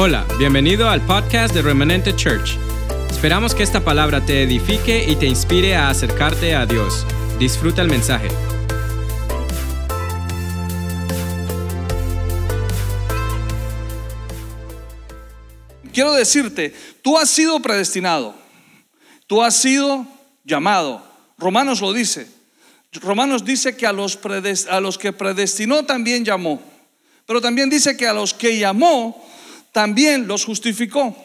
Hola, bienvenido al podcast de Remanente Church. Esperamos que esta palabra te edifique y te inspire a acercarte a Dios. Disfruta el mensaje. Quiero decirte, tú has sido predestinado, tú has sido llamado. Romanos lo dice. Romanos dice que a los, que predestinó también llamó, pero también dice que a los que llamó también los justificó.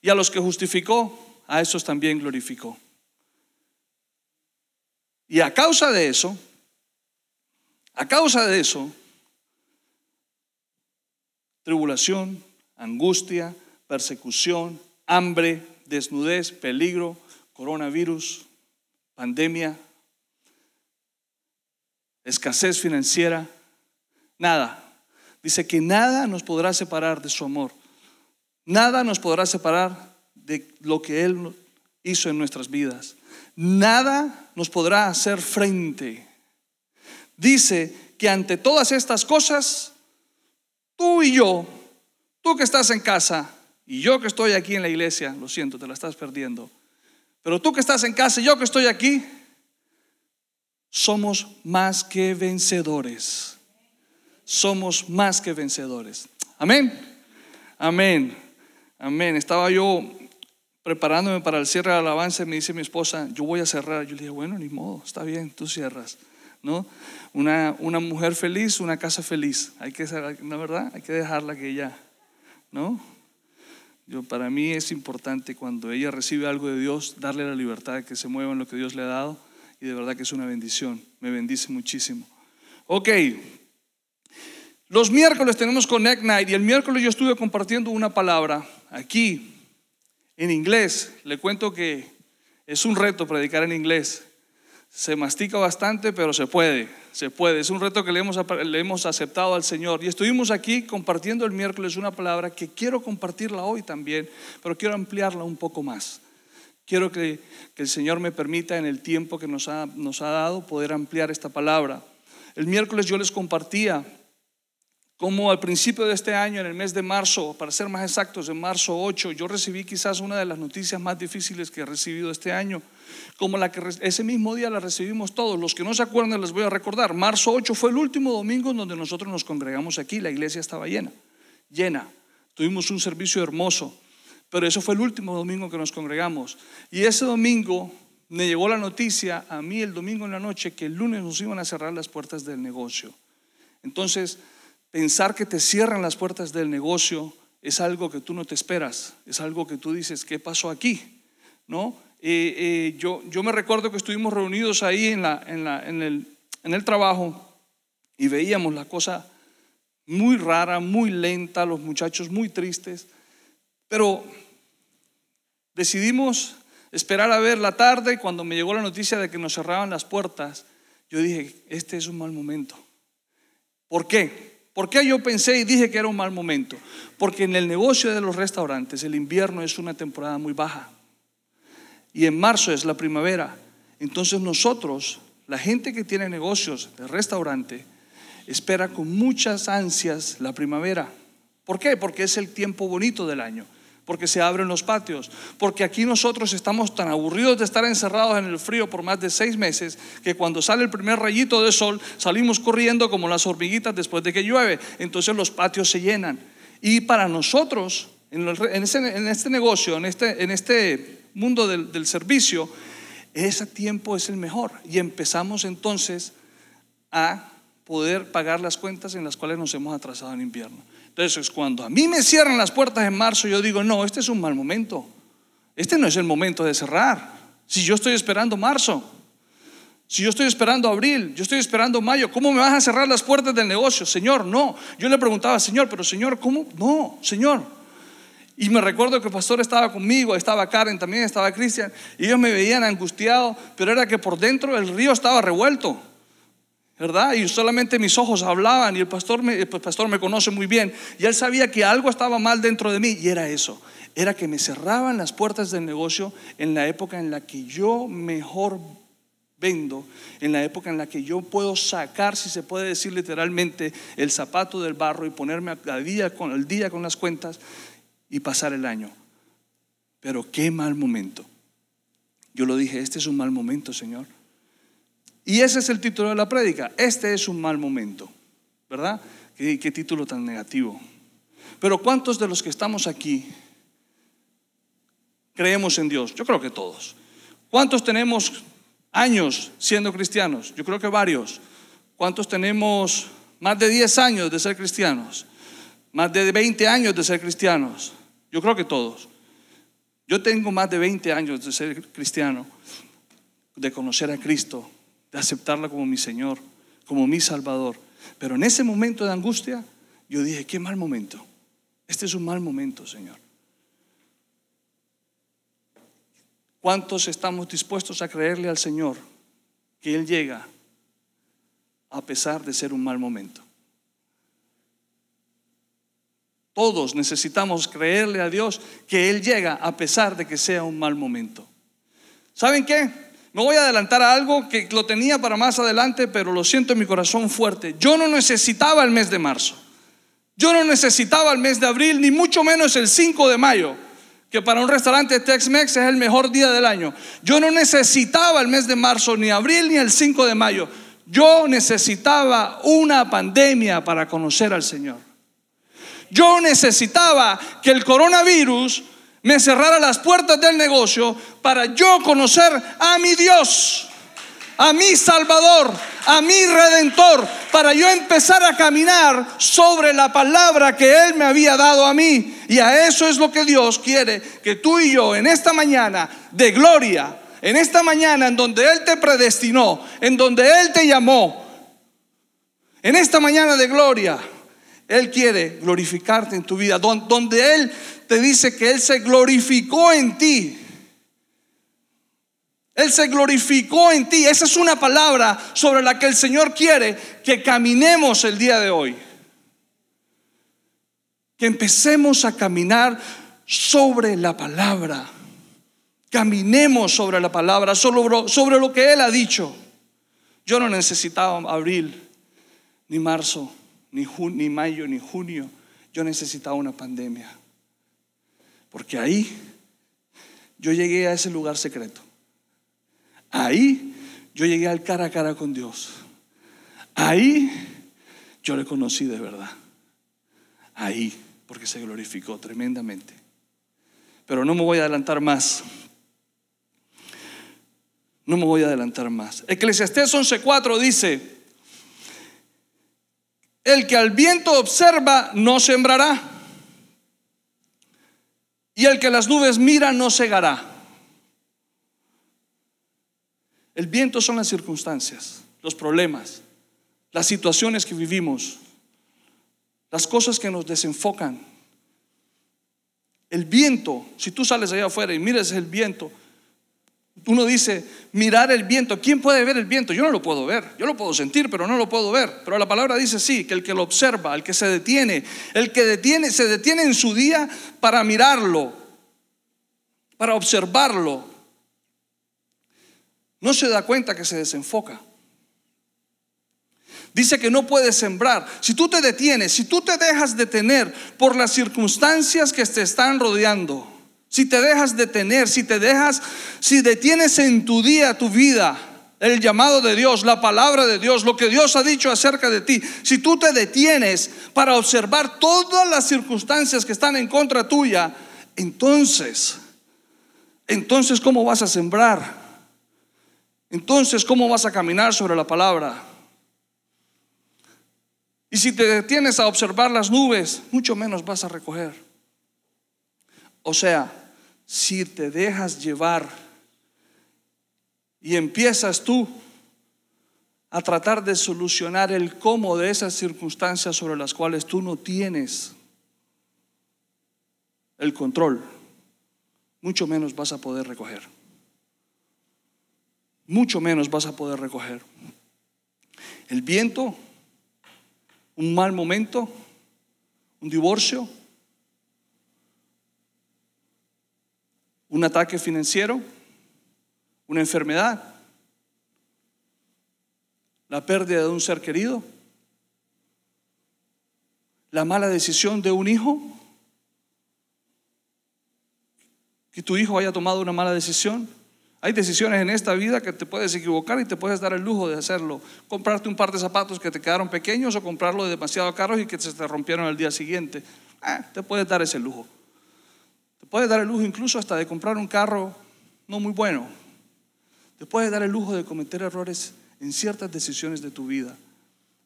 Y a los que justificó, a esos también glorificó. Y a causa de eso, a causa de eso, tribulación, angustia, persecución, hambre, desnudez, peligro, coronavirus, pandemia, escasez financiera, nada, Dice que nada nos podrá separar de su amor. Nada nos podrá separar de lo que Él hizo en nuestras vidas. Nada nos podrá hacer frente. Dice que ante todas estas cosas, tú y yo, tú que estás en casa y yo que estoy aquí en la iglesia, lo siento, te la estás perdiendo, pero tú que estás en casa y yo que estoy aquí, somos más que vencedores somos más que vencedores. Amén. Amén. Amén. Estaba yo preparándome para el cierre de la alabanza y me dice mi esposa, yo voy a cerrar. Yo le dije, bueno, ni modo, está bien, tú cierras. ¿No? Una, una mujer feliz, una casa feliz. Hay que, la verdad, hay que dejarla que ella, ¿no? Yo, para mí es importante cuando ella recibe algo de Dios, darle la libertad de que se mueva en lo que Dios le ha dado. Y de verdad que es una bendición. Me bendice muchísimo. Ok, los miércoles tenemos Connect Night y el miércoles yo estuve compartiendo una palabra aquí en inglés. Le cuento que es un reto predicar en inglés. Se mastica bastante, pero se puede, se puede. Es un reto que le hemos, le hemos aceptado al Señor. Y estuvimos aquí compartiendo el miércoles una palabra que quiero compartirla hoy también, pero quiero ampliarla un poco más. Quiero que, que el Señor me permita en el tiempo que nos ha, nos ha dado poder ampliar esta palabra. El miércoles yo les compartía como al principio de este año, en el mes de marzo, para ser más exactos, en marzo 8, yo recibí quizás una de las noticias más difíciles que he recibido este año, como la que ese mismo día la recibimos todos. Los que no se acuerdan les voy a recordar. Marzo 8 fue el último domingo en donde nosotros nos congregamos aquí, la iglesia estaba llena, llena. Tuvimos un servicio hermoso, pero eso fue el último domingo que nos congregamos. Y ese domingo me llegó la noticia a mí el domingo en la noche que el lunes nos iban a cerrar las puertas del negocio. Entonces, Pensar que te cierran las puertas del negocio es algo que tú no te esperas, es algo que tú dices, ¿qué pasó aquí? ¿No? Eh, eh, yo, yo me recuerdo que estuvimos reunidos ahí en, la, en, la, en, el, en el trabajo y veíamos la cosa muy rara, muy lenta, los muchachos muy tristes, pero decidimos esperar a ver la tarde y cuando me llegó la noticia de que nos cerraban las puertas, yo dije, este es un mal momento. ¿Por qué? ¿Por qué yo pensé y dije que era un mal momento? Porque en el negocio de los restaurantes el invierno es una temporada muy baja y en marzo es la primavera. Entonces nosotros, la gente que tiene negocios de restaurante, espera con muchas ansias la primavera. ¿Por qué? Porque es el tiempo bonito del año porque se abren los patios, porque aquí nosotros estamos tan aburridos de estar encerrados en el frío por más de seis meses que cuando sale el primer rayito de sol salimos corriendo como las hormiguitas después de que llueve, entonces los patios se llenan. Y para nosotros, en, este negocio, en este, en este mundo del, del servicio, ese tiempo es el mejor y empezamos entonces a poder pagar las cuentas en las cuales nos hemos atrasado en invierno. Entonces, cuando a mí me cierran las puertas en marzo, yo digo, no, este es un mal momento. Este no es el momento de cerrar. Si yo estoy esperando marzo, si yo estoy esperando abril, yo estoy esperando mayo, ¿cómo me vas a cerrar las puertas del negocio? Señor, no. Yo le preguntaba, Señor, pero Señor, ¿cómo? No, Señor. Y me recuerdo que el pastor estaba conmigo, estaba Karen también, estaba Cristian, y ellos me veían angustiado, pero era que por dentro el río estaba revuelto. ¿Verdad? Y solamente mis ojos hablaban y el pastor, me, el pastor me conoce muy bien y él sabía que algo estaba mal dentro de mí y era eso, era que me cerraban las puertas del negocio en la época en la que yo mejor vendo, en la época en la que yo puedo sacar, si se puede decir literalmente, el zapato del barro y ponerme al día día con las cuentas y pasar el año. Pero qué mal momento. Yo lo dije, este es un mal momento, Señor. Y ese es el título de la prédica. Este es un mal momento, ¿verdad? Qué, qué título tan negativo. Pero ¿cuántos de los que estamos aquí creemos en Dios? Yo creo que todos. ¿Cuántos tenemos años siendo cristianos? Yo creo que varios. ¿Cuántos tenemos más de 10 años de ser cristianos? Más de 20 años de ser cristianos. Yo creo que todos. Yo tengo más de 20 años de ser cristiano, de conocer a Cristo, de aceptarla como mi Señor, como mi Salvador. Pero en ese momento de angustia, yo dije, qué mal momento. Este es un mal momento, Señor. ¿Cuántos estamos dispuestos a creerle al Señor que Él llega a pesar de ser un mal momento? Todos necesitamos creerle a Dios que Él llega a pesar de que sea un mal momento. ¿Saben qué? Me voy a adelantar a algo que lo tenía para más adelante, pero lo siento en mi corazón fuerte. Yo no necesitaba el mes de marzo. Yo no necesitaba el mes de abril, ni mucho menos el 5 de mayo, que para un restaurante Tex-Mex es el mejor día del año. Yo no necesitaba el mes de marzo, ni abril, ni el 5 de mayo. Yo necesitaba una pandemia para conocer al Señor. Yo necesitaba que el coronavirus me cerrara las puertas del negocio para yo conocer a mi Dios a mi Salvador, a mi Redentor, para yo empezar a caminar sobre la palabra que Él me había dado a mí. Y a eso es lo que Dios quiere que tú y yo en esta mañana de gloria, en esta mañana en donde Él te predestinó, en donde Él te llamó, en esta mañana de gloria, Él quiere glorificarte en tu vida, donde Él te dice que Él se glorificó en ti él se glorificó en ti. Esa es una palabra sobre la que el Señor quiere que caminemos el día de hoy. Que empecemos a caminar sobre la palabra. Caminemos sobre la palabra, sobre, lo que Él ha dicho. Yo no necesitaba abril, ni marzo, ni, ni mayo, ni junio. Yo necesitaba una pandemia. Porque ahí yo llegué a ese lugar secreto Ahí yo llegué al cara a cara con Dios. Ahí yo le conocí de verdad. Ahí, porque se glorificó tremendamente. Pero no me voy a adelantar más. No me voy a adelantar más. Eclesiastés 11:4 dice, el que al viento observa no sembrará, y el que las nubes mira no cegará. El viento son las circunstancias, los problemas, las situaciones que vivimos, las cosas que nos desenfocan. El viento, si tú sales allá afuera y miras el viento, uno dice, mirar el viento. ¿Quién puede ver el viento? Yo no lo puedo ver. Yo lo puedo sentir, pero no lo puedo ver. Pero la palabra dice sí, que el que lo observa, el que se detiene, el que detiene, se detiene en su día para mirarlo, para observarlo, no se da cuenta que se desenfoca. Dice que no puedes sembrar. Si tú te detienes, si tú te dejas detener por las circunstancias que te están rodeando, si te dejas detener, si te dejas, si detienes en tu día, tu vida, el llamado de Dios, la palabra de Dios, lo que Dios ha dicho acerca de ti, si tú te detienes para observar todas las circunstancias que están en contra tuya, entonces, entonces, ¿cómo vas a sembrar? Entonces, ¿cómo vas a caminar sobre la palabra? Y si te detienes a observar las nubes, mucho menos vas a recoger. O sea, si te dejas llevar y empiezas tú a tratar de solucionar el cómo de esas circunstancias sobre las cuales tú no tienes el control, mucho menos vas a poder recoger mucho menos vas a poder recoger. El viento, un mal momento, un divorcio, un ataque financiero, una enfermedad, la pérdida de un ser querido, la mala decisión de un hijo, que tu hijo haya tomado una mala decisión. Hay decisiones en esta vida que te puedes equivocar y te puedes dar el lujo de hacerlo. Comprarte un par de zapatos que te quedaron pequeños o comprarlo demasiado caros y que se te rompieron el día siguiente. Eh, te puedes dar ese lujo. Puedes dar el lujo incluso hasta de comprar un carro no muy bueno. Te puedes dar el lujo de cometer errores en ciertas decisiones de tu vida.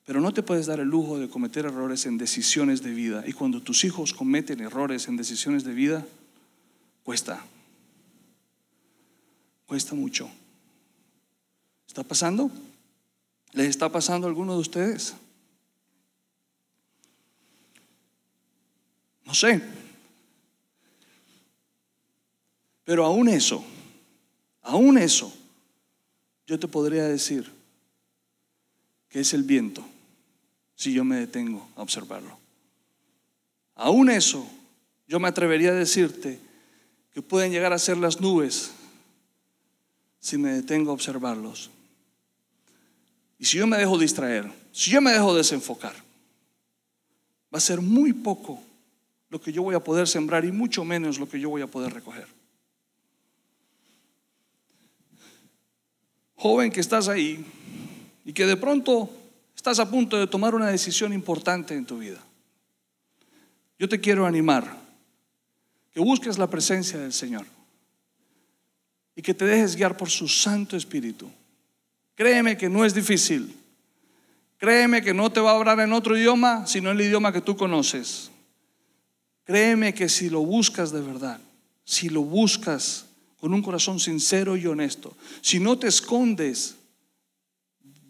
Pero no te puedes dar el lujo de cometer errores en decisiones de vida. Y cuando tus hijos cometen errores en decisiones de vida, cuesta. Cuesta mucho. ¿Está pasando? ¿Les está pasando a alguno de ustedes? No sé. Pero aún eso, aún eso, yo te podría decir que es el viento si yo me detengo a observarlo. Aún eso, yo me atrevería a decirte que pueden llegar a ser las nubes si me detengo a observarlos. Y si yo me dejo distraer, si yo me dejo desenfocar, va a ser muy poco lo que yo voy a poder sembrar y mucho menos lo que yo voy a poder recoger. Joven que estás ahí y que de pronto estás a punto de tomar una decisión importante en tu vida. Yo te quiero animar que busques la presencia del Señor y que te dejes guiar por su Santo Espíritu. Créeme que no es difícil. Créeme que no te va a hablar en otro idioma, sino en el idioma que tú conoces. Créeme que si lo buscas de verdad, si lo buscas con un corazón sincero y honesto, si no te escondes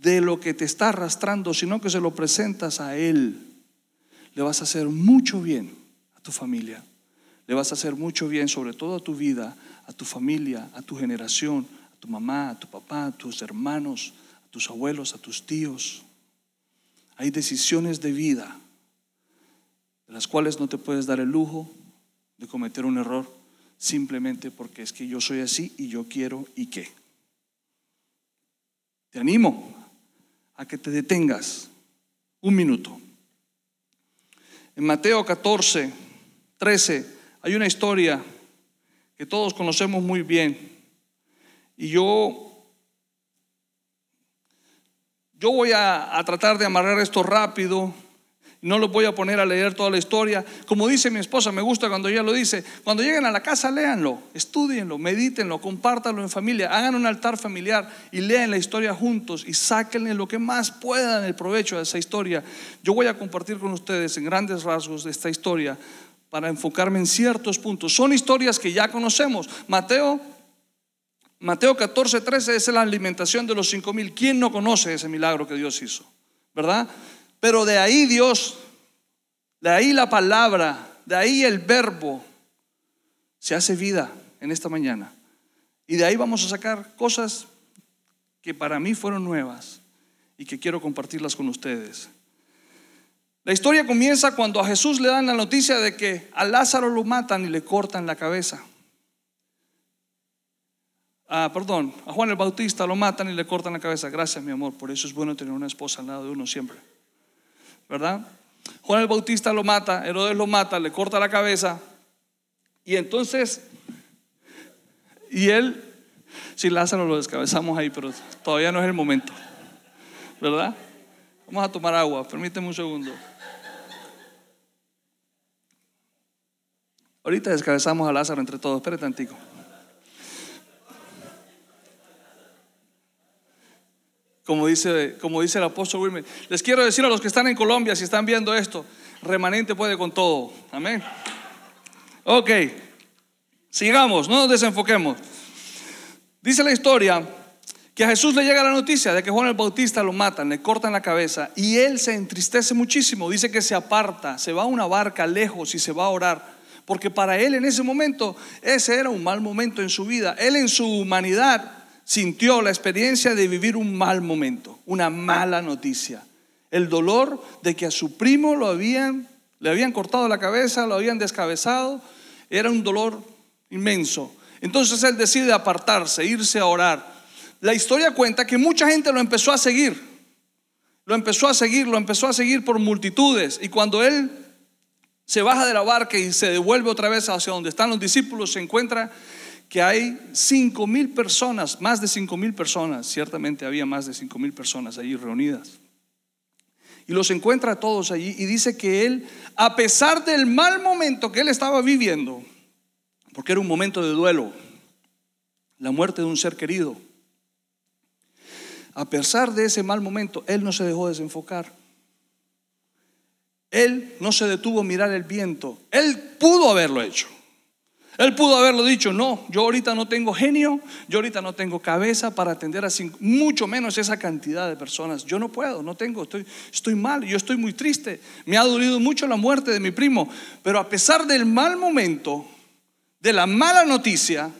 de lo que te está arrastrando, sino que se lo presentas a Él, le vas a hacer mucho bien a tu familia. Le vas a hacer mucho bien sobre todo a tu vida, a tu familia, a tu generación, a tu mamá, a tu papá, a tus hermanos, a tus abuelos, a tus tíos. Hay decisiones de vida de las cuales no te puedes dar el lujo de cometer un error simplemente porque es que yo soy así y yo quiero y qué. Te animo a que te detengas un minuto. En Mateo 14, 13 hay una historia que todos conocemos muy bien y yo yo voy a, a tratar de amarrar esto rápido no los voy a poner a leer toda la historia. Como dice mi esposa, me gusta cuando ella lo dice. Cuando lleguen a la casa, léanlo, estudienlo, medítenlo, compártanlo en familia, hagan un altar familiar y lean la historia juntos y sáquenle lo que más puedan el provecho de esa historia. Yo voy a compartir con ustedes en grandes rasgos de esta historia para enfocarme en ciertos puntos. Son historias que ya conocemos. Mateo Mateo 14, 13 es la alimentación de los cinco mil. ¿Quién no conoce ese milagro que Dios hizo? ¿Verdad? Pero de ahí Dios, de ahí la palabra, de ahí el verbo se hace vida en esta mañana. Y de ahí vamos a sacar cosas que para mí fueron nuevas y que quiero compartirlas con ustedes. La historia comienza cuando a Jesús le dan la noticia de que a Lázaro lo matan y le cortan la cabeza. Ah, perdón, a Juan el Bautista lo matan y le cortan la cabeza. Gracias, mi amor. Por eso es bueno tener una esposa al lado de uno siempre. ¿Verdad? Juan el Bautista lo mata, Herodes lo mata, le corta la cabeza. Y entonces, y él, si Lázaro lo descabezamos ahí, pero todavía no es el momento, ¿verdad? Vamos a tomar agua, permíteme un segundo. Ahorita descabezamos a Lázaro entre todos, espérate tantico. Como dice, como dice el apóstol Wilmer. Les quiero decir a los que están en Colombia, si están viendo esto, remanente puede con todo. Amén. Ok, sigamos, no nos desenfoquemos. Dice la historia que a Jesús le llega la noticia de que Juan el Bautista lo matan, le cortan la cabeza y él se entristece muchísimo. Dice que se aparta, se va a una barca lejos y se va a orar. Porque para él en ese momento ese era un mal momento en su vida. Él en su humanidad sintió la experiencia de vivir un mal momento, una mala noticia. El dolor de que a su primo lo habían, le habían cortado la cabeza, lo habían descabezado, era un dolor inmenso. Entonces él decide apartarse, irse a orar. La historia cuenta que mucha gente lo empezó a seguir. lo empezó a seguir, lo empezó a seguir por multitudes. Y cuando él se baja de la barca y se devuelve otra vez hacia donde están los discípulos, se encuentra que hay cinco mil personas, más de cinco mil personas, ciertamente había más de cinco mil personas allí reunidas. Y los encuentra a todos allí y dice que él, a pesar del mal momento que él estaba viviendo, porque era un momento de duelo, la muerte de un ser querido, a pesar de ese mal momento, él no se dejó desenfocar. Él no se detuvo a mirar el viento. Él pudo haberlo hecho. Él pudo haberlo dicho, no, yo ahorita no tengo genio, yo ahorita no tengo cabeza para atender a mucho menos esa cantidad de personas. Yo no puedo, no tengo, estoy, mal, yo estoy muy triste. Me ha dolido mucho la muerte de mi primo, pero a pesar del mal momento, de la mala noticia,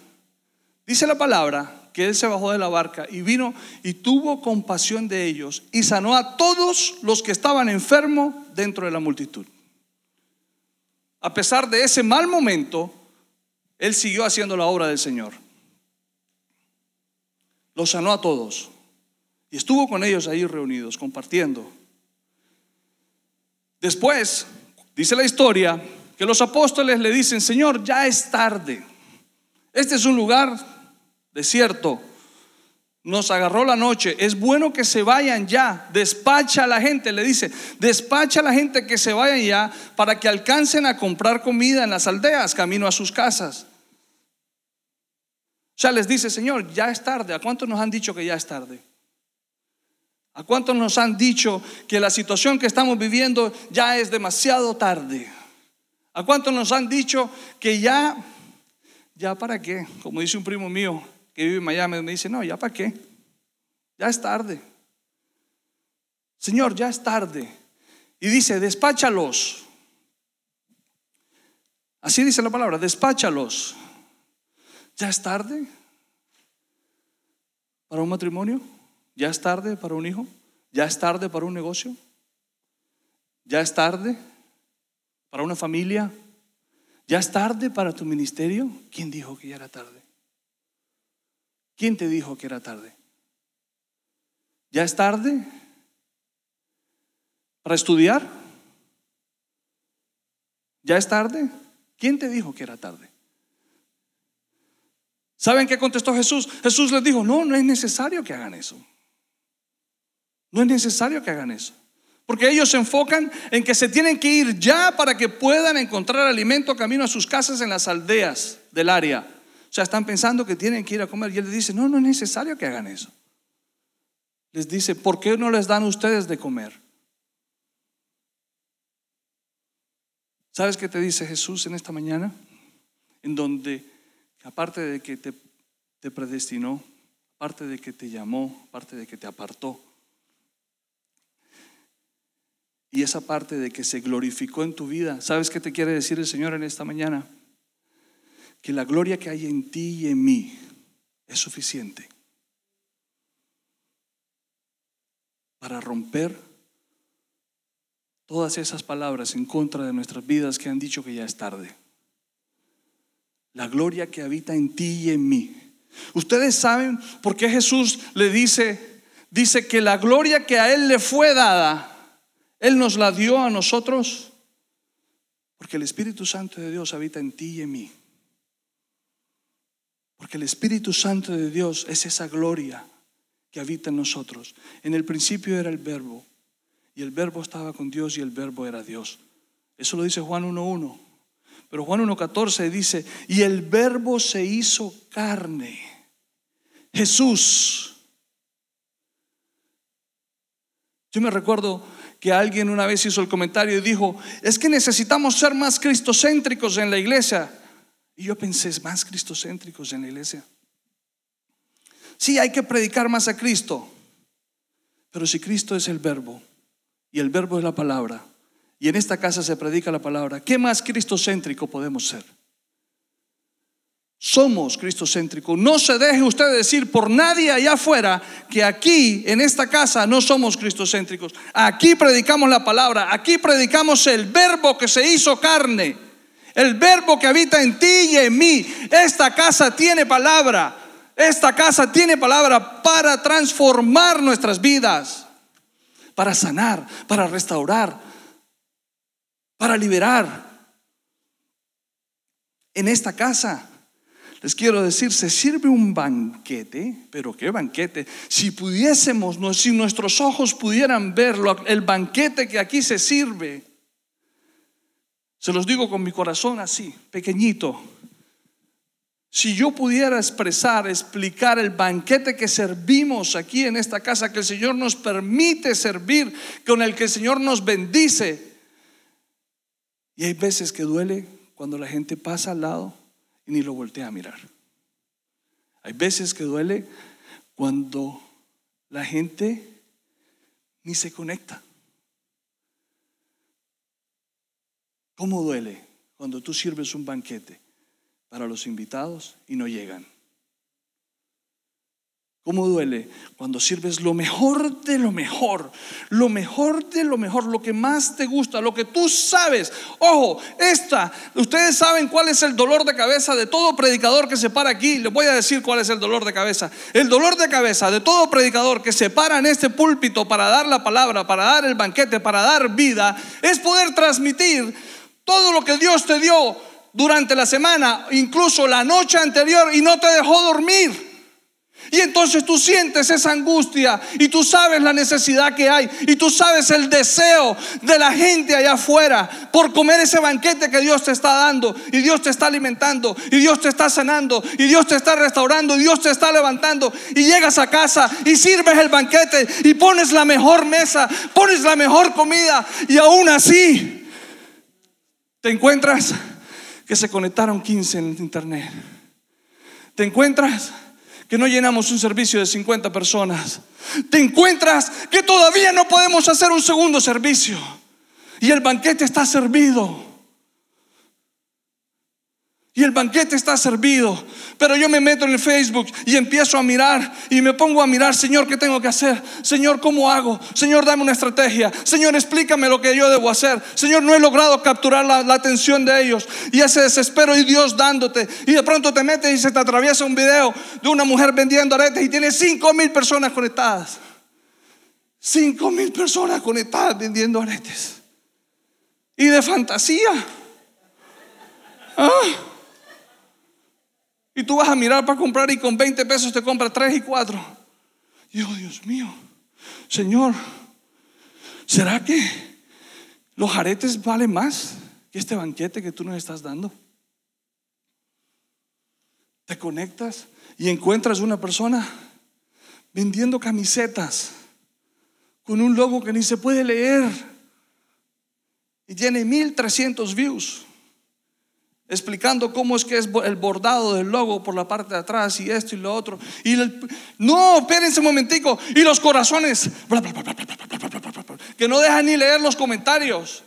dice la palabra que él se bajó de la barca y vino y tuvo compasión de ellos y sanó a todos los que estaban enfermos dentro de la multitud. A pesar de ese mal momento, él siguió haciendo la obra del Señor. Los sanó a todos. Y estuvo con ellos ahí reunidos, compartiendo. Después, dice la historia, que los apóstoles le dicen, Señor, ya es tarde. Este es un lugar desierto. Nos agarró la noche. Es bueno que se vayan ya. Despacha a la gente, le dice. Despacha a la gente que se vayan ya para que alcancen a comprar comida en las aldeas, camino a sus casas. Sea, les dice, Señor, ya es tarde. ¿A cuántos nos han dicho que ya es tarde? ¿A cuántos nos han dicho que la situación que estamos viviendo ya es demasiado tarde? ¿A cuántos nos han dicho que ya, ya para qué? Como dice un primo mío que vive en Miami, me dice, no, ya para qué? Ya es tarde. Señor, ya es tarde. Y dice, despáchalos. Así dice la palabra, despáchalos. ¿Ya es tarde para un matrimonio? ¿Ya es tarde para un hijo? ¿Ya es tarde para un negocio? ¿Ya es tarde para una familia? ¿Ya es tarde para tu ministerio? ¿Quién dijo que ya era tarde? ¿Quién te dijo que era tarde? ¿Ya es tarde para estudiar? ¿Ya es tarde? ¿Quién te dijo que era tarde? ¿Saben qué contestó Jesús? Jesús les dijo, no, no es necesario que hagan eso. No es necesario que hagan eso. Porque ellos se enfocan en que se tienen que ir ya para que puedan encontrar alimento camino a sus casas en las aldeas del área. O sea, están pensando que tienen que ir a comer. Y él les dice, no, no es necesario que hagan eso. Les dice, ¿por qué no les dan ustedes de comer? ¿Sabes qué te dice Jesús en esta mañana? En donde aparte de que te, te predestinó, aparte de que te llamó, aparte de que te apartó, y esa parte de que se glorificó en tu vida, ¿sabes qué te quiere decir el Señor en esta mañana? Que la gloria que hay en ti y en mí es suficiente para romper todas esas palabras en contra de nuestras vidas que han dicho que ya es tarde la gloria que habita en ti y en mí. Ustedes saben por qué Jesús le dice, dice que la gloria que a Él le fue dada, Él nos la dio a nosotros, porque el Espíritu Santo de Dios habita en ti y en mí. Porque el Espíritu Santo de Dios es esa gloria que habita en nosotros. En el principio era el verbo, y el verbo estaba con Dios y el verbo era Dios. Eso lo dice Juan 1.1. Pero Juan 1.14 dice, y el verbo se hizo carne. Jesús. Yo me recuerdo que alguien una vez hizo el comentario y dijo, es que necesitamos ser más cristocéntricos en la iglesia. Y yo pensé, más cristocéntricos en la iglesia. Sí, hay que predicar más a Cristo. Pero si Cristo es el verbo y el verbo es la palabra, y en esta casa se predica la palabra, ¿qué más cristocéntrico podemos ser? Somos cristocéntricos. No se deje usted decir por nadie allá afuera que aquí, en esta casa, no somos cristocéntricos. Aquí predicamos la palabra, aquí predicamos el verbo que se hizo carne, el verbo que habita en ti y en mí. Esta casa tiene palabra, esta casa tiene palabra para transformar nuestras vidas para sanar, para restaurar, para liberar. En esta casa, les quiero decir, se sirve un banquete, pero qué banquete. Si pudiésemos, si nuestros ojos pudieran verlo, el banquete que aquí se sirve, se los digo con mi corazón así, pequeñito. Si yo pudiera expresar, explicar el banquete que servimos aquí en esta casa, que el Señor nos permite servir, con el que el Señor nos bendice. Y hay veces que duele cuando la gente pasa al lado y ni lo voltea a mirar. Hay veces que duele cuando la gente ni se conecta. ¿Cómo duele cuando tú sirves un banquete para los invitados y no llegan? ¿Cómo duele cuando sirves lo mejor de lo mejor? Lo mejor de lo mejor, lo que más te gusta, lo que tú sabes. Ojo, esta, ustedes saben cuál es el dolor de cabeza de todo predicador que se para aquí. Les voy a decir cuál es el dolor de cabeza. El dolor de cabeza de todo predicador que se para en este púlpito para dar la palabra, para dar el banquete, para dar vida, es poder transmitir todo lo que Dios te dio durante la semana, incluso la noche anterior, y no te dejó dormir. Y entonces tú sientes esa angustia y tú sabes la necesidad que hay y tú sabes el deseo de la gente allá afuera por comer ese banquete que Dios te está dando y Dios te está alimentando y Dios te está sanando y Dios te está restaurando y Dios te está levantando y llegas a casa y sirves el banquete y pones la mejor mesa, pones la mejor comida y aún así te encuentras que se conectaron 15 en internet. Te encuentras que no llenamos un servicio de 50 personas. Te encuentras que todavía no podemos hacer un segundo servicio. Y el banquete está servido. Y el banquete está servido. Pero yo me meto en el Facebook y empiezo a mirar y me pongo a mirar, Señor, ¿qué tengo que hacer? Señor, ¿cómo hago? Señor, dame una estrategia. Señor, explícame lo que yo debo hacer. Señor, no he logrado capturar la, atención de ellos. Y ese desespero y Dios dándote. Y de pronto te metes y se te atraviesa un video de una mujer vendiendo aretes y tiene cinco mil personas conectadas. Cinco mil personas conectadas vendiendo aretes. Y de fantasía. Ah. Y tú vas a mirar para comprar y con 20 pesos te compras 3 y 4. Y oh, Dios mío, Señor, ¿será que los aretes valen más que este banquete que tú nos estás dando? Te conectas y encuentras una persona vendiendo camisetas con un logo que ni se puede leer y tiene 1300 views explicando cómo es que es el bordado del logo por la parte de atrás y esto y lo otro. Y no, espérense un momentico. Y los corazones, que no dejan ni leer los comentarios.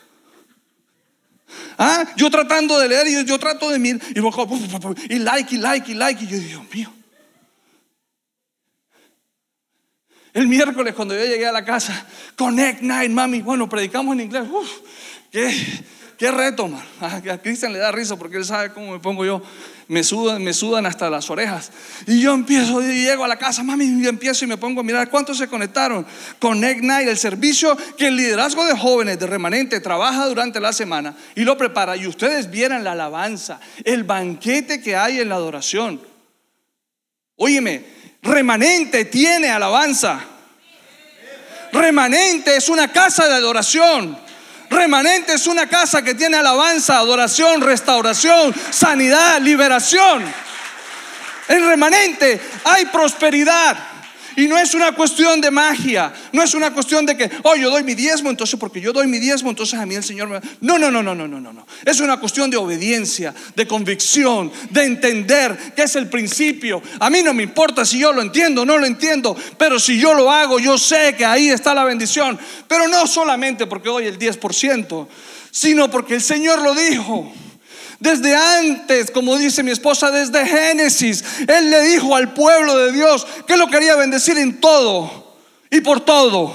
¿Ah? Yo tratando de leer y yo trato de mirar y, like y like y like y yo Dios mío. El miércoles cuando yo llegué a la casa, Connect Night, mami, bueno, predicamos en inglés. Uf, qué Qué reto, man. A Cristian le da risa porque él sabe cómo me pongo yo. Me sudan, me sudan hasta las orejas. Y yo empiezo, y llego a la casa, mami, y empiezo y me pongo a mirar cuántos se conectaron. Connect Night, el servicio que el liderazgo de jóvenes de remanente trabaja durante la semana y lo prepara. Y ustedes vieran la alabanza, el banquete que hay en la adoración. Óyeme, remanente tiene alabanza. Remanente es una casa de adoración. Remanente es una casa que tiene alabanza, adoración, restauración, sanidad, liberación. En remanente hay prosperidad. Y no es una cuestión de magia, no es una cuestión de que, oh, yo doy mi diezmo, entonces porque yo doy mi diezmo, entonces a mí el Señor me... No, no, no, no, no, no, no, no. Es una cuestión de obediencia, de convicción, de entender que es el principio. A mí no me importa si yo lo entiendo o no lo entiendo, pero si yo lo hago, yo sé que ahí está la bendición. Pero no solamente porque doy el 10%, sino porque el Señor lo dijo. Desde antes, como dice mi esposa, desde Génesis, Él le dijo al pueblo de Dios que lo quería bendecir en todo y por todo.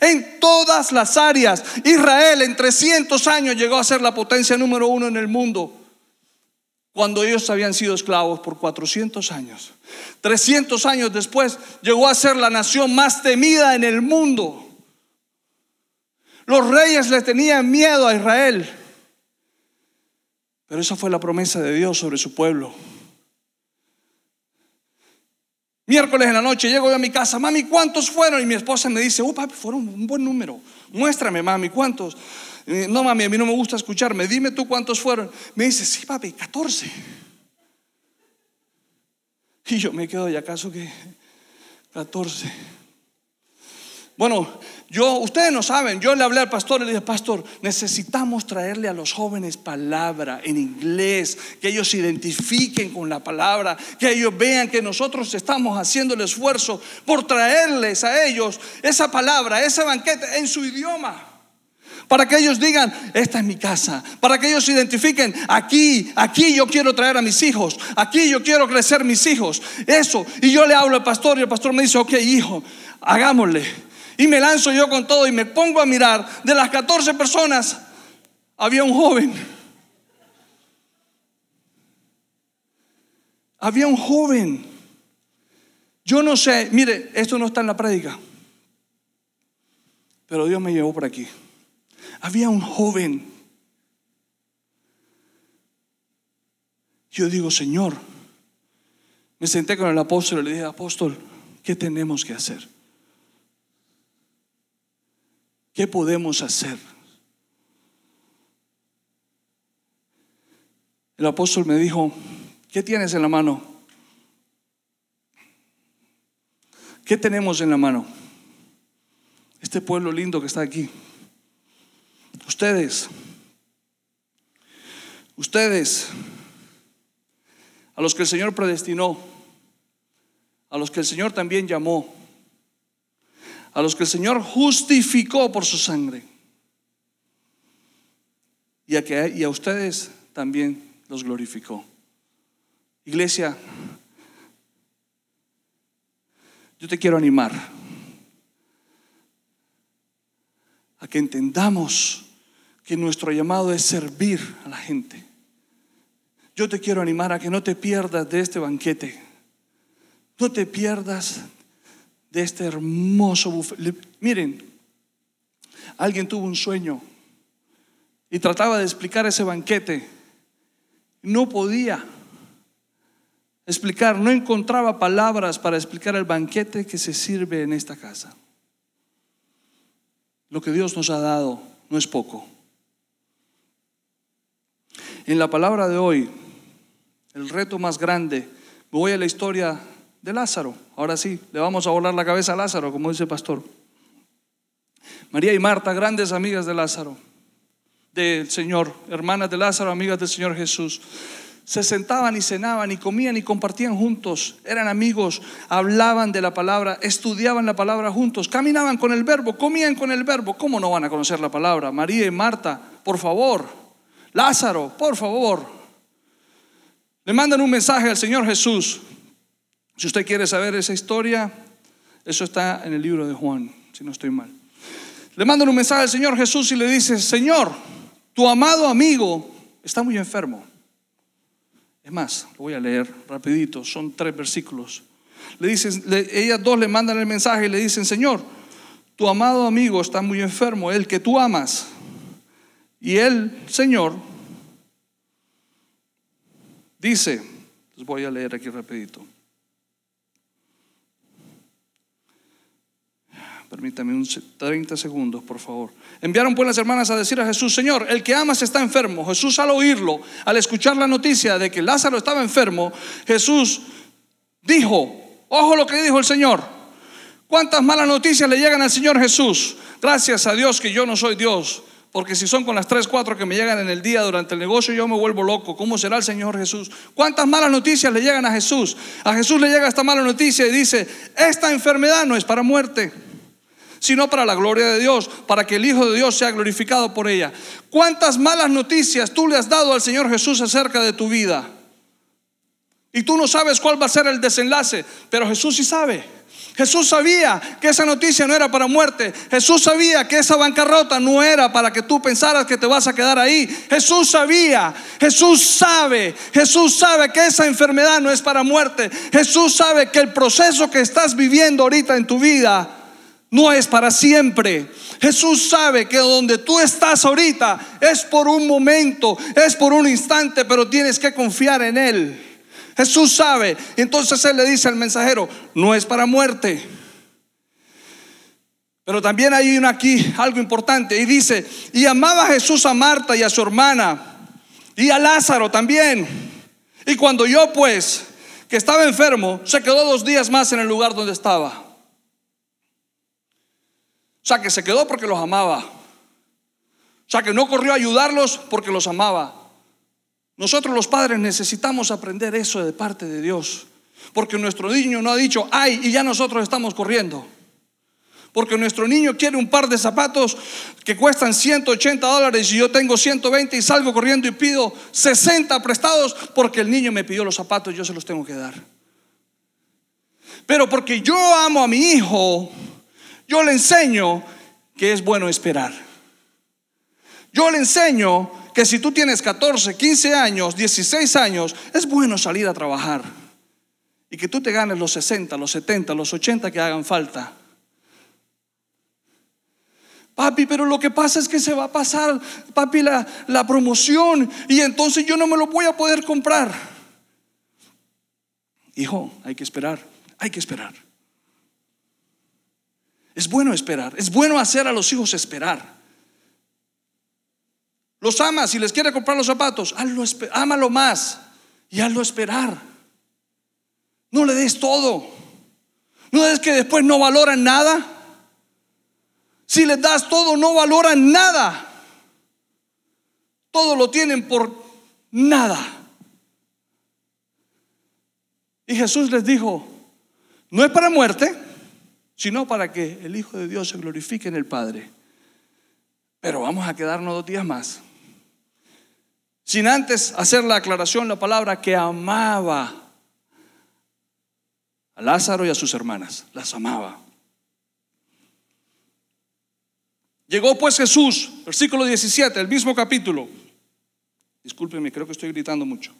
En todas las áreas. Israel en 300 años llegó a ser la potencia número uno en el mundo. Cuando ellos habían sido esclavos por 400 años. 300 años después llegó a ser la nación más temida en el mundo Los reyes le tenían miedo a Israel. Pero esa fue la promesa de Dios sobre su pueblo. Miércoles en la noche llego yo a mi casa, mami, ¿cuántos fueron? Y mi esposa me dice, oh papi, fueron un buen número. Muéstrame, mami, ¿cuántos? No, mami, a mí no me gusta escucharme. Dime tú cuántos fueron. Me dice, sí, papi, 14. Y yo me quedo, ¿y acaso que 14? Bueno, yo, ustedes no saben, yo le hablé al pastor y le dije, pastor, necesitamos traerle a los jóvenes palabra en inglés, que ellos se identifiquen con la palabra, que ellos vean que nosotros estamos haciendo el esfuerzo por traerles a ellos esa palabra, ese banquete en su idioma. Para que ellos digan, esta es mi casa. Para que ellos se identifiquen, aquí, aquí yo quiero traer a mis hijos. Aquí yo quiero crecer mis hijos. Eso. Y yo le hablo al pastor y el pastor me dice, ok, hijo, hagámosle. Y me lanzo yo con todo y me pongo a mirar. De las 14 personas, había un joven. Había un joven. Yo no sé, mire, esto no está en la prédica. Pero Dios me llevó por aquí. Había un joven. Yo digo, Señor, me senté con el apóstol y le dije, apóstol, ¿qué tenemos que hacer? ¿Qué podemos hacer? El apóstol me dijo, ¿qué tienes en la mano? ¿Qué tenemos en la mano? Este pueblo lindo que está aquí. Ustedes, ustedes, a los que el Señor predestinó, a los que el Señor también llamó, a los que el Señor justificó por su sangre. Y a, que, y a ustedes también los glorificó. Iglesia, yo te quiero animar a que entendamos que nuestro llamado es servir a la gente. Yo te quiero animar a que no te pierdas de este banquete. No te pierdas de este hermoso buffet. Miren, alguien tuvo un sueño y trataba de explicar ese banquete. No podía explicar, no encontraba palabras para explicar el banquete que se sirve en esta casa. Lo que Dios nos ha dado no es poco. En la palabra de hoy, el reto más grande, me voy a la historia de Lázaro. Ahora sí, le vamos a volar la cabeza a Lázaro, como dice el pastor. María y Marta, grandes amigas de Lázaro, del Señor, hermanas de Lázaro, amigas del Señor Jesús. Se sentaban y cenaban y comían y compartían juntos, eran amigos, hablaban de la palabra, estudiaban la palabra juntos, caminaban con el verbo, comían con el verbo. ¿Cómo no van a conocer la palabra? María y Marta, por favor. Lázaro, por favor. Le mandan un mensaje al Señor Jesús. Si usted quiere saber esa historia, eso está en el libro de Juan, si no estoy mal. Le mandan un mensaje al Señor Jesús y le dice, Señor, tu amado amigo está muy enfermo. Es más, lo voy a leer rapidito, son tres versículos. Le dicen, ellas dos le mandan el mensaje y le dicen, Señor, tu amado amigo está muy enfermo, el que tú amas. Y él, Señor, dice, les voy a leer aquí rapidito. Permítame un 30 segundos, por favor. Enviaron pues las hermanas a decir a Jesús, Señor, el que amas está enfermo. Jesús al oírlo, al escuchar la noticia de que Lázaro estaba enfermo, Jesús dijo, ojo lo que dijo el Señor, ¿cuántas malas noticias le llegan al Señor Jesús? Gracias a Dios que yo no soy Dios. Porque si son con las tres, cuatro que me llegan en el día durante el negocio, yo me vuelvo loco. ¿Cómo será el Señor Jesús? ¿Cuántas malas noticias le llegan a Jesús? A Jesús le llega esta mala noticia y dice, esta enfermedad no es para muerte sino para la gloria de Dios, para que el Hijo de Dios sea glorificado por ella. ¿Cuántas malas noticias tú le has dado al Señor Jesús acerca de tu vida? Y tú no sabes cuál va a ser el desenlace, pero Jesús sí sabe. Jesús sabía que esa noticia no era para muerte. Jesús sabía que esa bancarrota no era para que tú pensaras que te vas a quedar ahí. Jesús sabía, Jesús sabe, Jesús sabe que esa enfermedad no es para muerte. Jesús sabe que el proceso que estás viviendo ahorita en tu vida no es para siempre. Jesús sabe que donde tú estás ahorita es por un momento, es por un instante, pero tienes que confiar en Él. Jesús sabe. Entonces Él le dice al mensajero, no es para muerte. Pero también hay aquí algo importante y dice, y amaba Jesús a Marta y a su hermana y a Lázaro también. Y cuando yo pues, que estaba enfermo, se quedó dos días más en el lugar donde estaba. Sea, que se quedó porque los amaba. O sea, que no corrió a ayudarlos porque los amaba. Nosotros los padres necesitamos aprender eso de parte de Dios. Porque nuestro niño no ha dicho, ay, y ya nosotros estamos corriendo. Porque nuestro niño quiere un par de zapatos que cuestan 180 dólares y yo tengo 120 y salgo corriendo y pido 60 prestados porque el niño me pidió los zapatos y yo se los tengo que dar. Pero porque yo amo a mi hijo, yo le enseño que es bueno esperar. Yo le enseño que si tú tienes 14, 15 años, 16 años, es bueno salir a trabajar. Y que tú te ganes los 60, los 70, los 80 que hagan falta. Papi, pero lo que pasa es que se va a pasar, papi, la, la promoción y entonces yo no me lo voy a poder comprar. Hijo, hay que esperar, hay que esperar. Es bueno esperar, es bueno hacer a los hijos esperar. Los amas, si les quiere comprar los zapatos, hazlo, más y hazlo esperar. No le des todo. No es que después no valoran nada. Si les das todo, no valoran nada. Todo lo tienen por nada. Y Jesús les dijo, no es para muerte, sino para que el Hijo de Dios se glorifique en el Padre. Pero vamos a quedarnos dos días más. Sin antes hacer la aclaración, la palabra que amaba a Lázaro y a sus hermanas, las amaba. Llegó pues Jesús, versículo 17, el mismo capítulo. Discúlpenme, creo que estoy gritando mucho.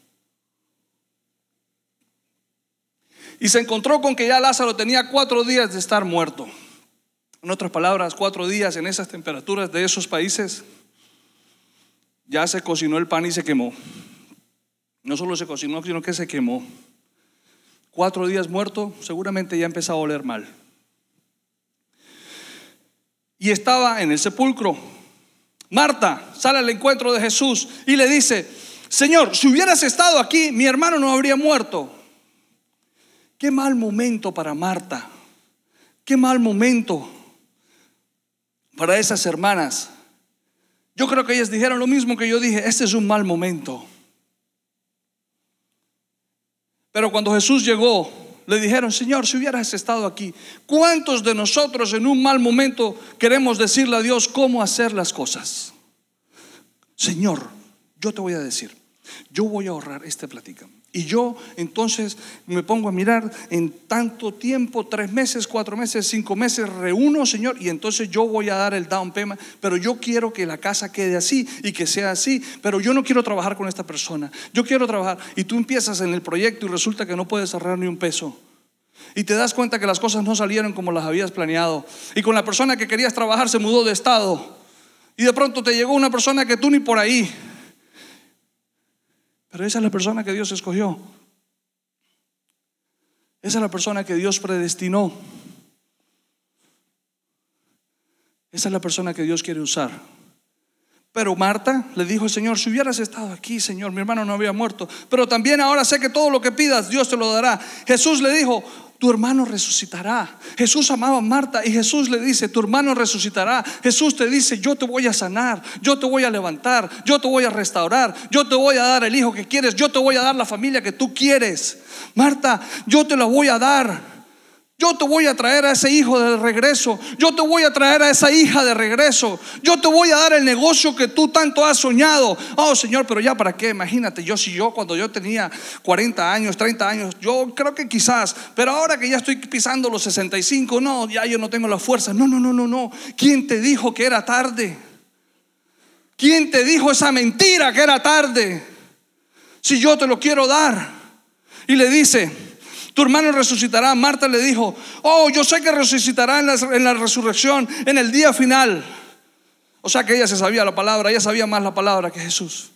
Y se encontró con que ya Lázaro tenía cuatro días de estar muerto. En otras palabras, cuatro días en esas temperaturas de esos países, ya se cocinó el pan y se quemó. No solo se cocinó, sino que se quemó. Cuatro días muerto, seguramente ya empezaba a oler mal. Y estaba en el sepulcro. Marta sale al encuentro de Jesús y le dice, Señor, si hubieras estado aquí, mi hermano no habría muerto. Qué mal momento para Marta. Qué mal momento para esas hermanas. Yo creo que ellas dijeron lo mismo que yo dije, este es un mal momento. Pero cuando Jesús llegó, le dijeron, Señor, si hubieras estado aquí, ¿cuántos de nosotros en un mal momento queremos decirle a Dios cómo hacer las cosas? Señor, yo te voy a decir, yo voy a ahorrar esta plática. Y yo entonces me pongo a mirar en tanto tiempo, tres meses, cuatro meses, cinco meses, reúno, Señor, y entonces yo voy a dar el down payment, pero yo quiero que la casa quede así y que sea así, pero yo no quiero trabajar con esta persona, yo quiero trabajar, y tú empiezas en el proyecto y resulta que no puedes ahorrar ni un peso. Y te das cuenta que las cosas no salieron como las habías planeado. Y con la persona que querías trabajar se mudó de estado. Y de pronto te llegó una persona que tú ni por ahí. Pero esa es la persona que Dios escogió. Esa es la persona que Dios predestinó. Esa es la persona que Dios quiere usar. Pero Marta le dijo al Señor, si hubieras estado aquí, Señor, mi hermano no había muerto. Pero también ahora sé que todo lo que pidas, Dios te lo dará. Jesús le dijo, tu hermano resucitará. Jesús amaba a Marta y Jesús le dice, tu hermano resucitará. Jesús te dice, yo te voy a sanar, yo te voy a levantar, yo te voy a restaurar, yo te voy a dar el hijo que quieres, yo te voy a dar la familia que tú quieres. Marta, yo te la voy a dar. Yo te voy a traer a ese hijo de regreso. Yo te voy a traer a esa hija de regreso. Yo te voy a dar el negocio que tú tanto has soñado. Oh Señor, pero ya para qué? Imagínate, yo si yo cuando yo tenía 40 años, 30 años, yo creo que quizás, pero ahora que ya estoy pisando los 65, no, ya yo no tengo la fuerza. No, no, no, no, no. ¿Quién te dijo que era tarde? ¿Quién te dijo esa mentira que era tarde? Si yo te lo quiero dar. Y le dice, Tu hermano resucitará. Marta le dijo, oh, yo sé que resucitará en la, en la resurrección, en el día final. O sea que ella se sabía la palabra, ella sabía más la palabra que Jesús.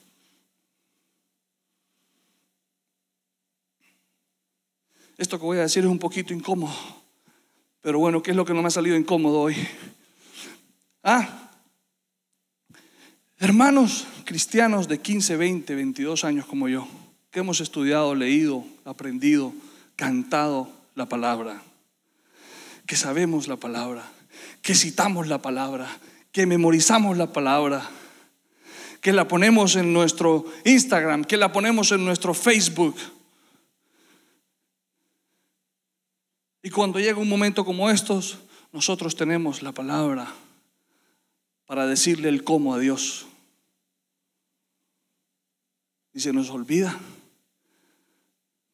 Esto que voy a decir es un poquito incómodo, pero bueno, ¿qué es lo que no me ha salido incómodo hoy? Ah, hermanos cristianos de 15, 20, 22 años como yo, que hemos estudiado, leído, aprendido, cantado la palabra, que sabemos la palabra, que citamos la palabra, que memorizamos la palabra, que la ponemos en nuestro Instagram, que la ponemos en nuestro Facebook. Y cuando llega un momento como estos, nosotros tenemos la palabra para decirle el cómo a Dios. Y se nos olvida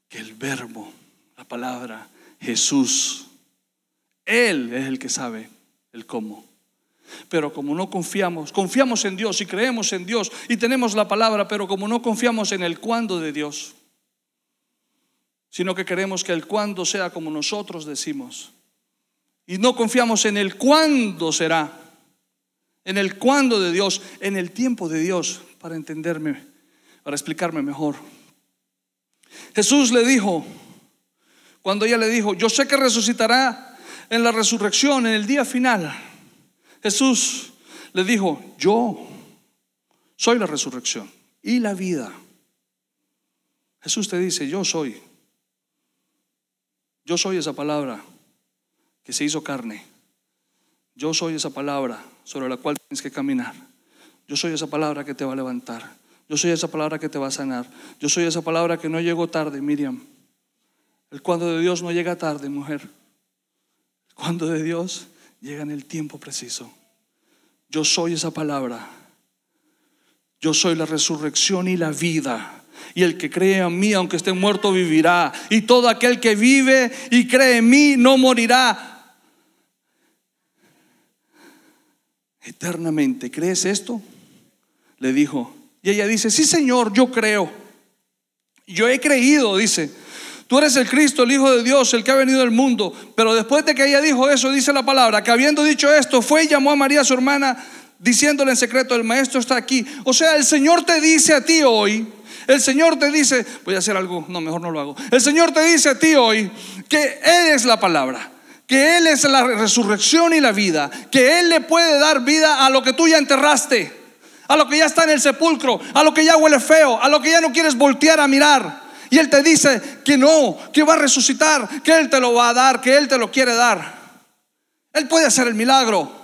que el verbo, la palabra, Jesús, Él es el que sabe el cómo. Pero como no confiamos, confiamos en Dios y creemos en Dios y tenemos la palabra, pero como no confiamos en el cuándo de Dios, sino que queremos que el cuándo sea como nosotros decimos. Y no confiamos en el cuándo será, en el cuándo de Dios, en el tiempo de Dios, para entenderme, para explicarme mejor. Jesús le dijo, cuando ella le dijo, yo sé que resucitará en la resurrección, en el día final. Jesús le dijo, yo soy la resurrección y la vida. Jesús te dice, yo soy. Yo soy esa palabra que se hizo carne. Yo soy esa palabra sobre la cual tienes que caminar. Yo soy esa palabra que te va a levantar. Yo soy esa palabra que te va a sanar. Yo soy esa palabra que no llegó tarde, Miriam. El cuando de Dios no llega tarde, mujer. El cuando de Dios llega en el tiempo preciso. Yo soy esa palabra. Yo soy la resurrección y la vida. Y el que cree en mí, aunque esté muerto, vivirá. Y todo aquel que vive y cree en mí, no morirá. Eternamente. ¿Crees esto? Le dijo. Y ella dice, sí Señor, yo creo. Yo he creído, dice. Tú eres el Cristo, el Hijo de Dios, el que ha venido al mundo. Pero después de que ella dijo eso, dice la palabra, que habiendo dicho esto, fue y llamó a María, su hermana, diciéndole en secreto, el maestro está aquí. O sea, el Señor te dice a ti hoy, el Señor te dice, voy a hacer algo, no, mejor no lo hago. El Señor te dice a ti hoy que Él es la palabra, que Él es la resurrección y la vida, que Él le puede dar vida a lo que tú ya enterraste, a lo que ya está en el sepulcro, a lo que ya huele feo, a lo que ya no quieres voltear a mirar. Y Él te dice que no, que va a resucitar, que Él te lo va a dar, que Él te lo quiere dar. Él puede hacer el milagro.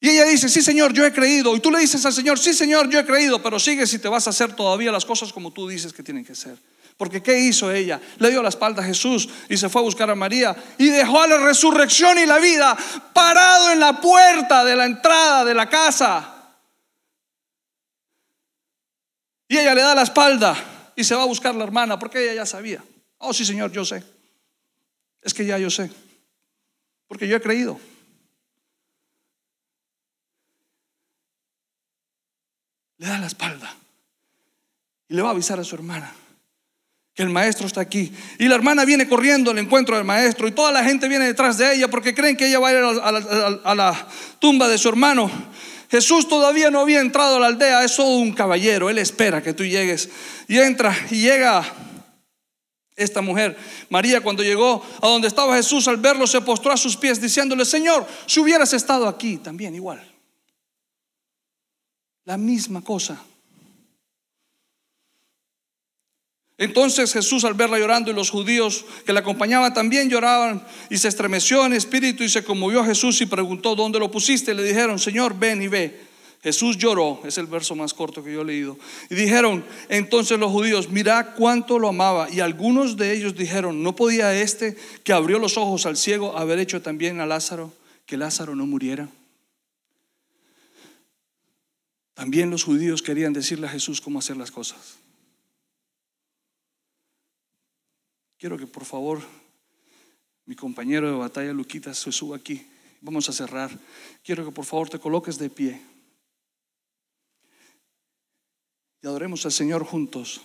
Y ella dice, sí Señor, yo he creído. Y tú le dices al Señor, sí Señor, yo he creído, pero sigue si te vas a hacer todavía las cosas como tú dices que tienen que ser. Porque ¿qué hizo ella? Le dio la espalda a Jesús y se fue a buscar a María y dejó a la resurrección y la vida parado en la puerta de la entrada de la casa. Y ella le da la espalda y se va a buscar la hermana porque ella ya sabía. Oh, sí, Señor, yo sé. Es que ya yo sé. Porque yo he creído. Le da la espalda y le va a avisar a su hermana que el maestro está aquí. Y la hermana viene corriendo al encuentro del maestro y toda la gente viene detrás de ella porque creen que ella va a ir a la, a la tumba de su hermano. Jesús todavía no había entrado a la aldea, es todo un caballero, él espera que tú llegues. Y entra y llega esta mujer. María cuando llegó a donde estaba Jesús, al verlo se postró a sus pies diciéndole, Señor, si hubieras estado aquí, también igual. La misma cosa. Entonces Jesús al verla llorando y los judíos que la acompañaban también lloraban y se estremeció en espíritu y se conmovió Jesús y preguntó, ¿dónde lo pusiste? Le dijeron, Señor, ven y ve. Jesús lloró, es el verso más corto que yo he leído. Y dijeron entonces los judíos, mira cuánto lo amaba. Y algunos de ellos dijeron, ¿no podía este que abrió los ojos al ciego haber hecho también a Lázaro que Lázaro no muriera? También los judíos querían decirle a Jesús cómo hacer las cosas. Quiero que por favor mi compañero de batalla, Luquita, se suba aquí. Vamos a cerrar. Quiero que por favor te coloques de pie. Y adoremos al Señor juntos.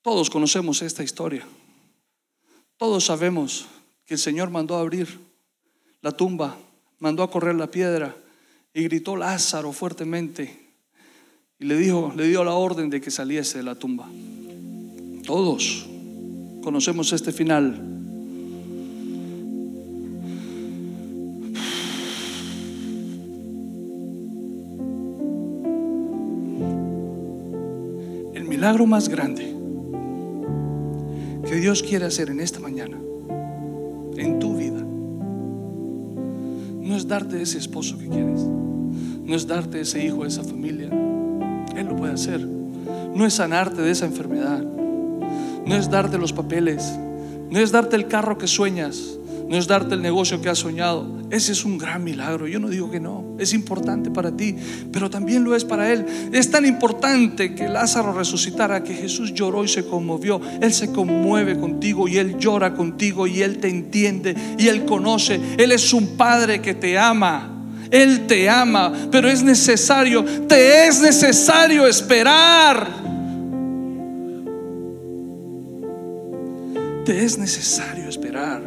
Todos conocemos esta historia. Todos sabemos que el Señor mandó a abrir la tumba, mandó a correr la piedra y gritó Lázaro fuertemente, y le dijo, le dio la orden de que saliese de la tumba. Todos conocemos este final. El milagro más grande que Dios quiere hacer en esta mañana, en tu vida, no es darte ese esposo que quieres, no es darte ese hijo, esa familia. Él lo puede hacer. No es sanarte de esa enfermedad, no es darte los papeles, no es darte el carro que sueñas, no es darte el negocio que has soñado. Ese es un gran milagro. Yo no digo que no, es importante para ti, pero también lo es para Él. Es tan importante que Lázaro resucitara, que Jesús lloró y se conmovió. Él se conmueve contigo y Él llora contigo y Él te entiende y Él conoce. Él es un Padre que te ama. Él te ama, pero es necesario, te es necesario esperar. Te es necesario esperar.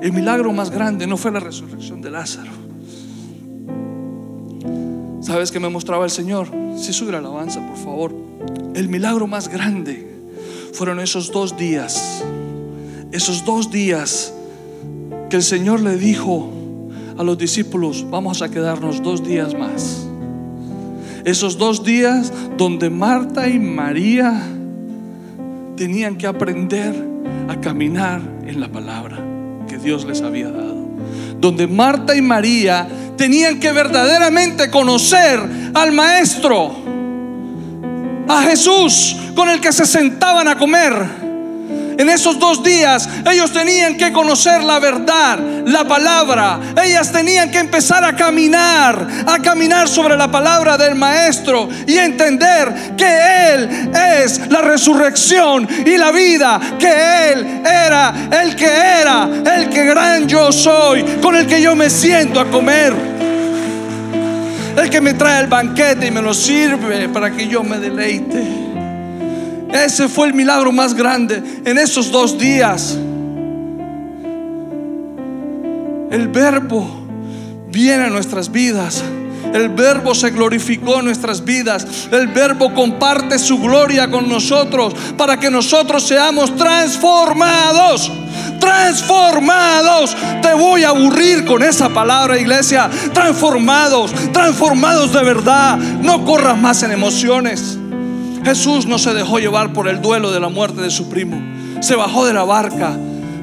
El milagro más grande no fue la resurrección de Lázaro. ¿Sabes qué me mostraba el Señor? Si sube la alabanza, por favor. El milagro más grande fueron esos dos días. Esos dos días que el Señor le dijo a los discípulos, vamos a quedarnos dos días más. Esos dos días donde Marta y María tenían que aprender a caminar en la palabra. Dios les había dado. Donde Marta y María tenían que verdaderamente conocer al Maestro, a Jesús con el que se sentaban a comer en esos dos días ellos tenían que conocer la verdad, la palabra. Ellas tenían que empezar a caminar, a caminar sobre la palabra del Maestro y entender que Él es la resurrección y la vida, que Él era el que era, el que gran yo soy, con el que yo me siento a comer. El que me trae el banquete y me lo sirve para que yo me deleite. Ese fue el milagro más grande en esos dos días. El verbo viene a nuestras vidas. El verbo se glorificó en nuestras vidas. El verbo comparte su gloria con nosotros para que nosotros seamos transformados. Transformados. Te voy a aburrir con esa palabra, iglesia. Transformados. Transformados de verdad. No corras más en emociones. Jesús no se dejó llevar por el duelo de la muerte de su primo. Se bajó de la barca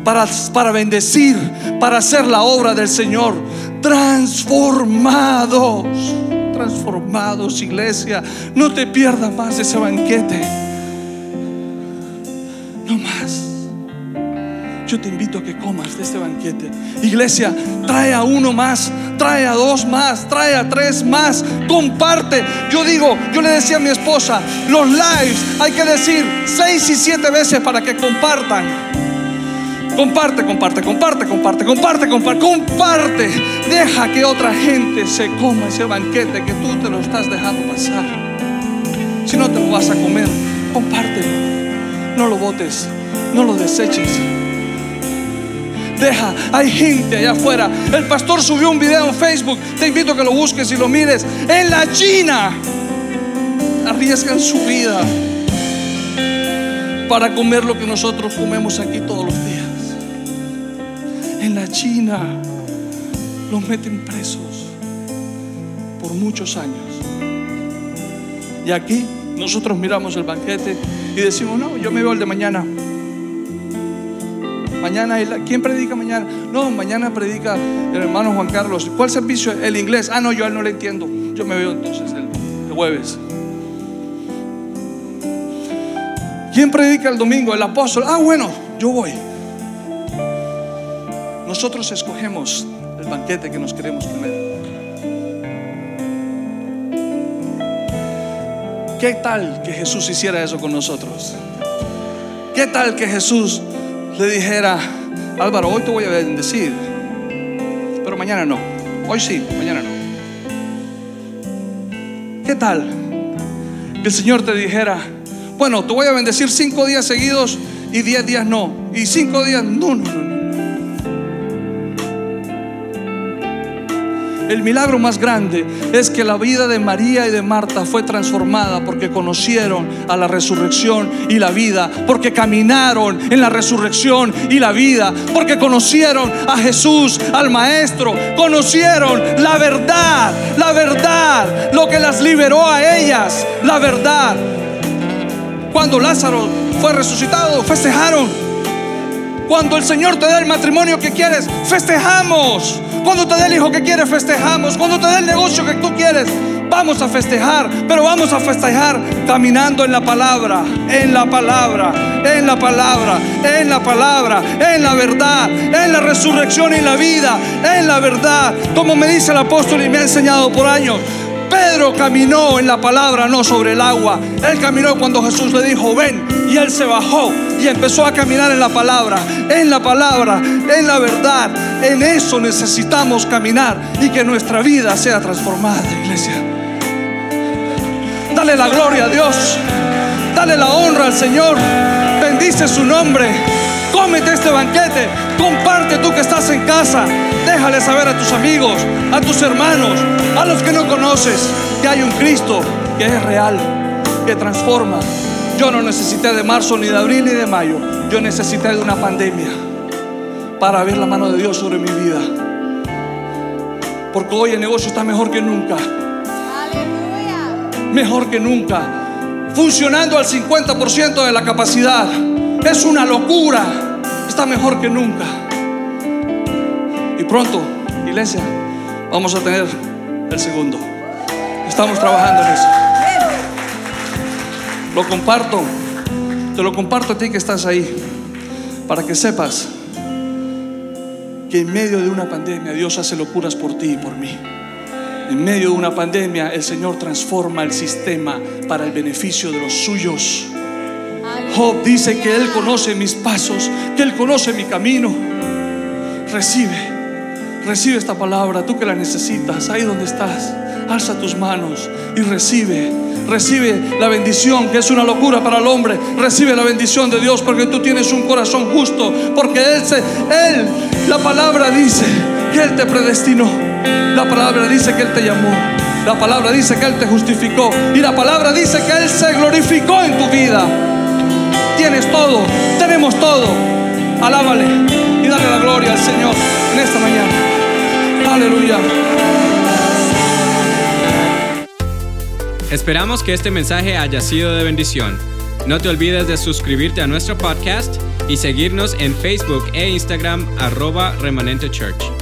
para, para bendecir, para hacer la obra del Señor. Transformados, transformados, iglesia. No te pierdas más ese banquete. Yo te invito a que comas de este banquete. Iglesia, trae a uno más, trae a dos más, trae a tres más, comparte. Yo digo, yo le decía a mi esposa, los lives hay que decir seis y siete veces para que compartan. Comparte, comparte, comparte, comparte, comparte, comparte, comparte. Deja que otra gente se coma ese banquete que tú te lo estás dejando pasar. Si no te lo vas a comer, compártelo. No lo botes, no lo deseches. Deja, hay gente allá afuera. El pastor subió un video en Facebook. Te invito a que lo busques y lo mires. En la China arriesgan su vida para comer lo que nosotros comemos aquí todos los días. En la China los meten presos por muchos años. Y aquí nosotros miramos el banquete y decimos, no, yo me veo el de mañana. Mañana, ¿quién predica mañana? No, mañana predica el hermano Juan Carlos. ¿Cuál servicio? El inglés. Ah, no, yo a él no le entiendo. Yo me veo entonces el, jueves. ¿Quién predica el domingo? El apóstol. Ah, bueno, yo voy. Nosotros escogemos el banquete que nos queremos comer. ¿Qué tal que Jesús hiciera eso con nosotros? ¿Qué tal que Jesús le dijera, Álvaro, hoy te voy a bendecir, pero mañana no. Hoy sí, mañana no. ¿Qué tal? Que el Señor te dijera, Bueno, te voy a bendecir cinco días seguidos y diez días no. Y cinco días, no, no, no. El milagro más grande es que la vida de María y de Marta fue transformada porque conocieron a la resurrección y la vida, porque caminaron en la resurrección y la vida, porque conocieron a Jesús, al Maestro, conocieron la verdad, la verdad, lo que las liberó a ellas, la verdad. Cuando Lázaro fue resucitado, festejaron. Cuando el Señor te da el matrimonio que quieres, festejamos. Cuando te dé el hijo que quieres, festejamos. Cuando te dé el negocio que tú quieres, vamos a festejar. Pero vamos a festejar caminando en la palabra, en la palabra, en la palabra, en la palabra, en la verdad, en la resurrección y la vida, en la verdad. Como me dice el apóstol y me ha enseñado por años. Pedro caminó en la palabra, no sobre el agua. Él caminó cuando Jesús le dijo, ven. Y él se bajó y empezó a caminar en la palabra, en la palabra, en la verdad. En eso necesitamos caminar y que nuestra vida sea transformada, iglesia. Dale la gloria a Dios. Dale la honra al Señor. Bendice su nombre. Cómete este banquete. Comparte tú que estás en casa. Déjale saber a tus amigos, a tus hermanos, a los que no conoces, que hay un Cristo que es real, que transforma. Yo no necesité de marzo, ni de abril, ni de mayo. Yo necesité de una pandemia para ver la mano de Dios sobre mi vida. Porque hoy el negocio está mejor que nunca. Mejor que nunca. Funcionando al 50% de la capacidad. Es una locura. Está mejor que nunca. Y pronto, iglesia, vamos a tener el segundo. Estamos trabajando en eso. Lo comparto. Te lo comparto a ti que estás ahí. Para que sepas que en medio de una pandemia Dios hace locuras por ti y por mí. En medio de una pandemia el Señor transforma el sistema para el beneficio de los suyos. Job dice que Él conoce mis pasos, que Él conoce mi camino. Recibe, recibe esta palabra, tú que la necesitas, ahí donde estás, alza tus manos y recibe, recibe la bendición que es una locura para el hombre. Recibe la bendición de Dios porque tú tienes un corazón justo, porque Él, Él, la palabra dice que Él te predestinó, la palabra dice que Él te llamó. La palabra dice que Él te justificó y la palabra dice que Él se glorificó en tu vida. Tienes todo, tenemos todo. Alábale y dale la gloria al Señor en esta mañana. Aleluya. Esperamos que este mensaje haya sido de bendición. No te olvides de suscribirte a nuestro podcast y seguirnos en Facebook e Instagram arroba remanente church.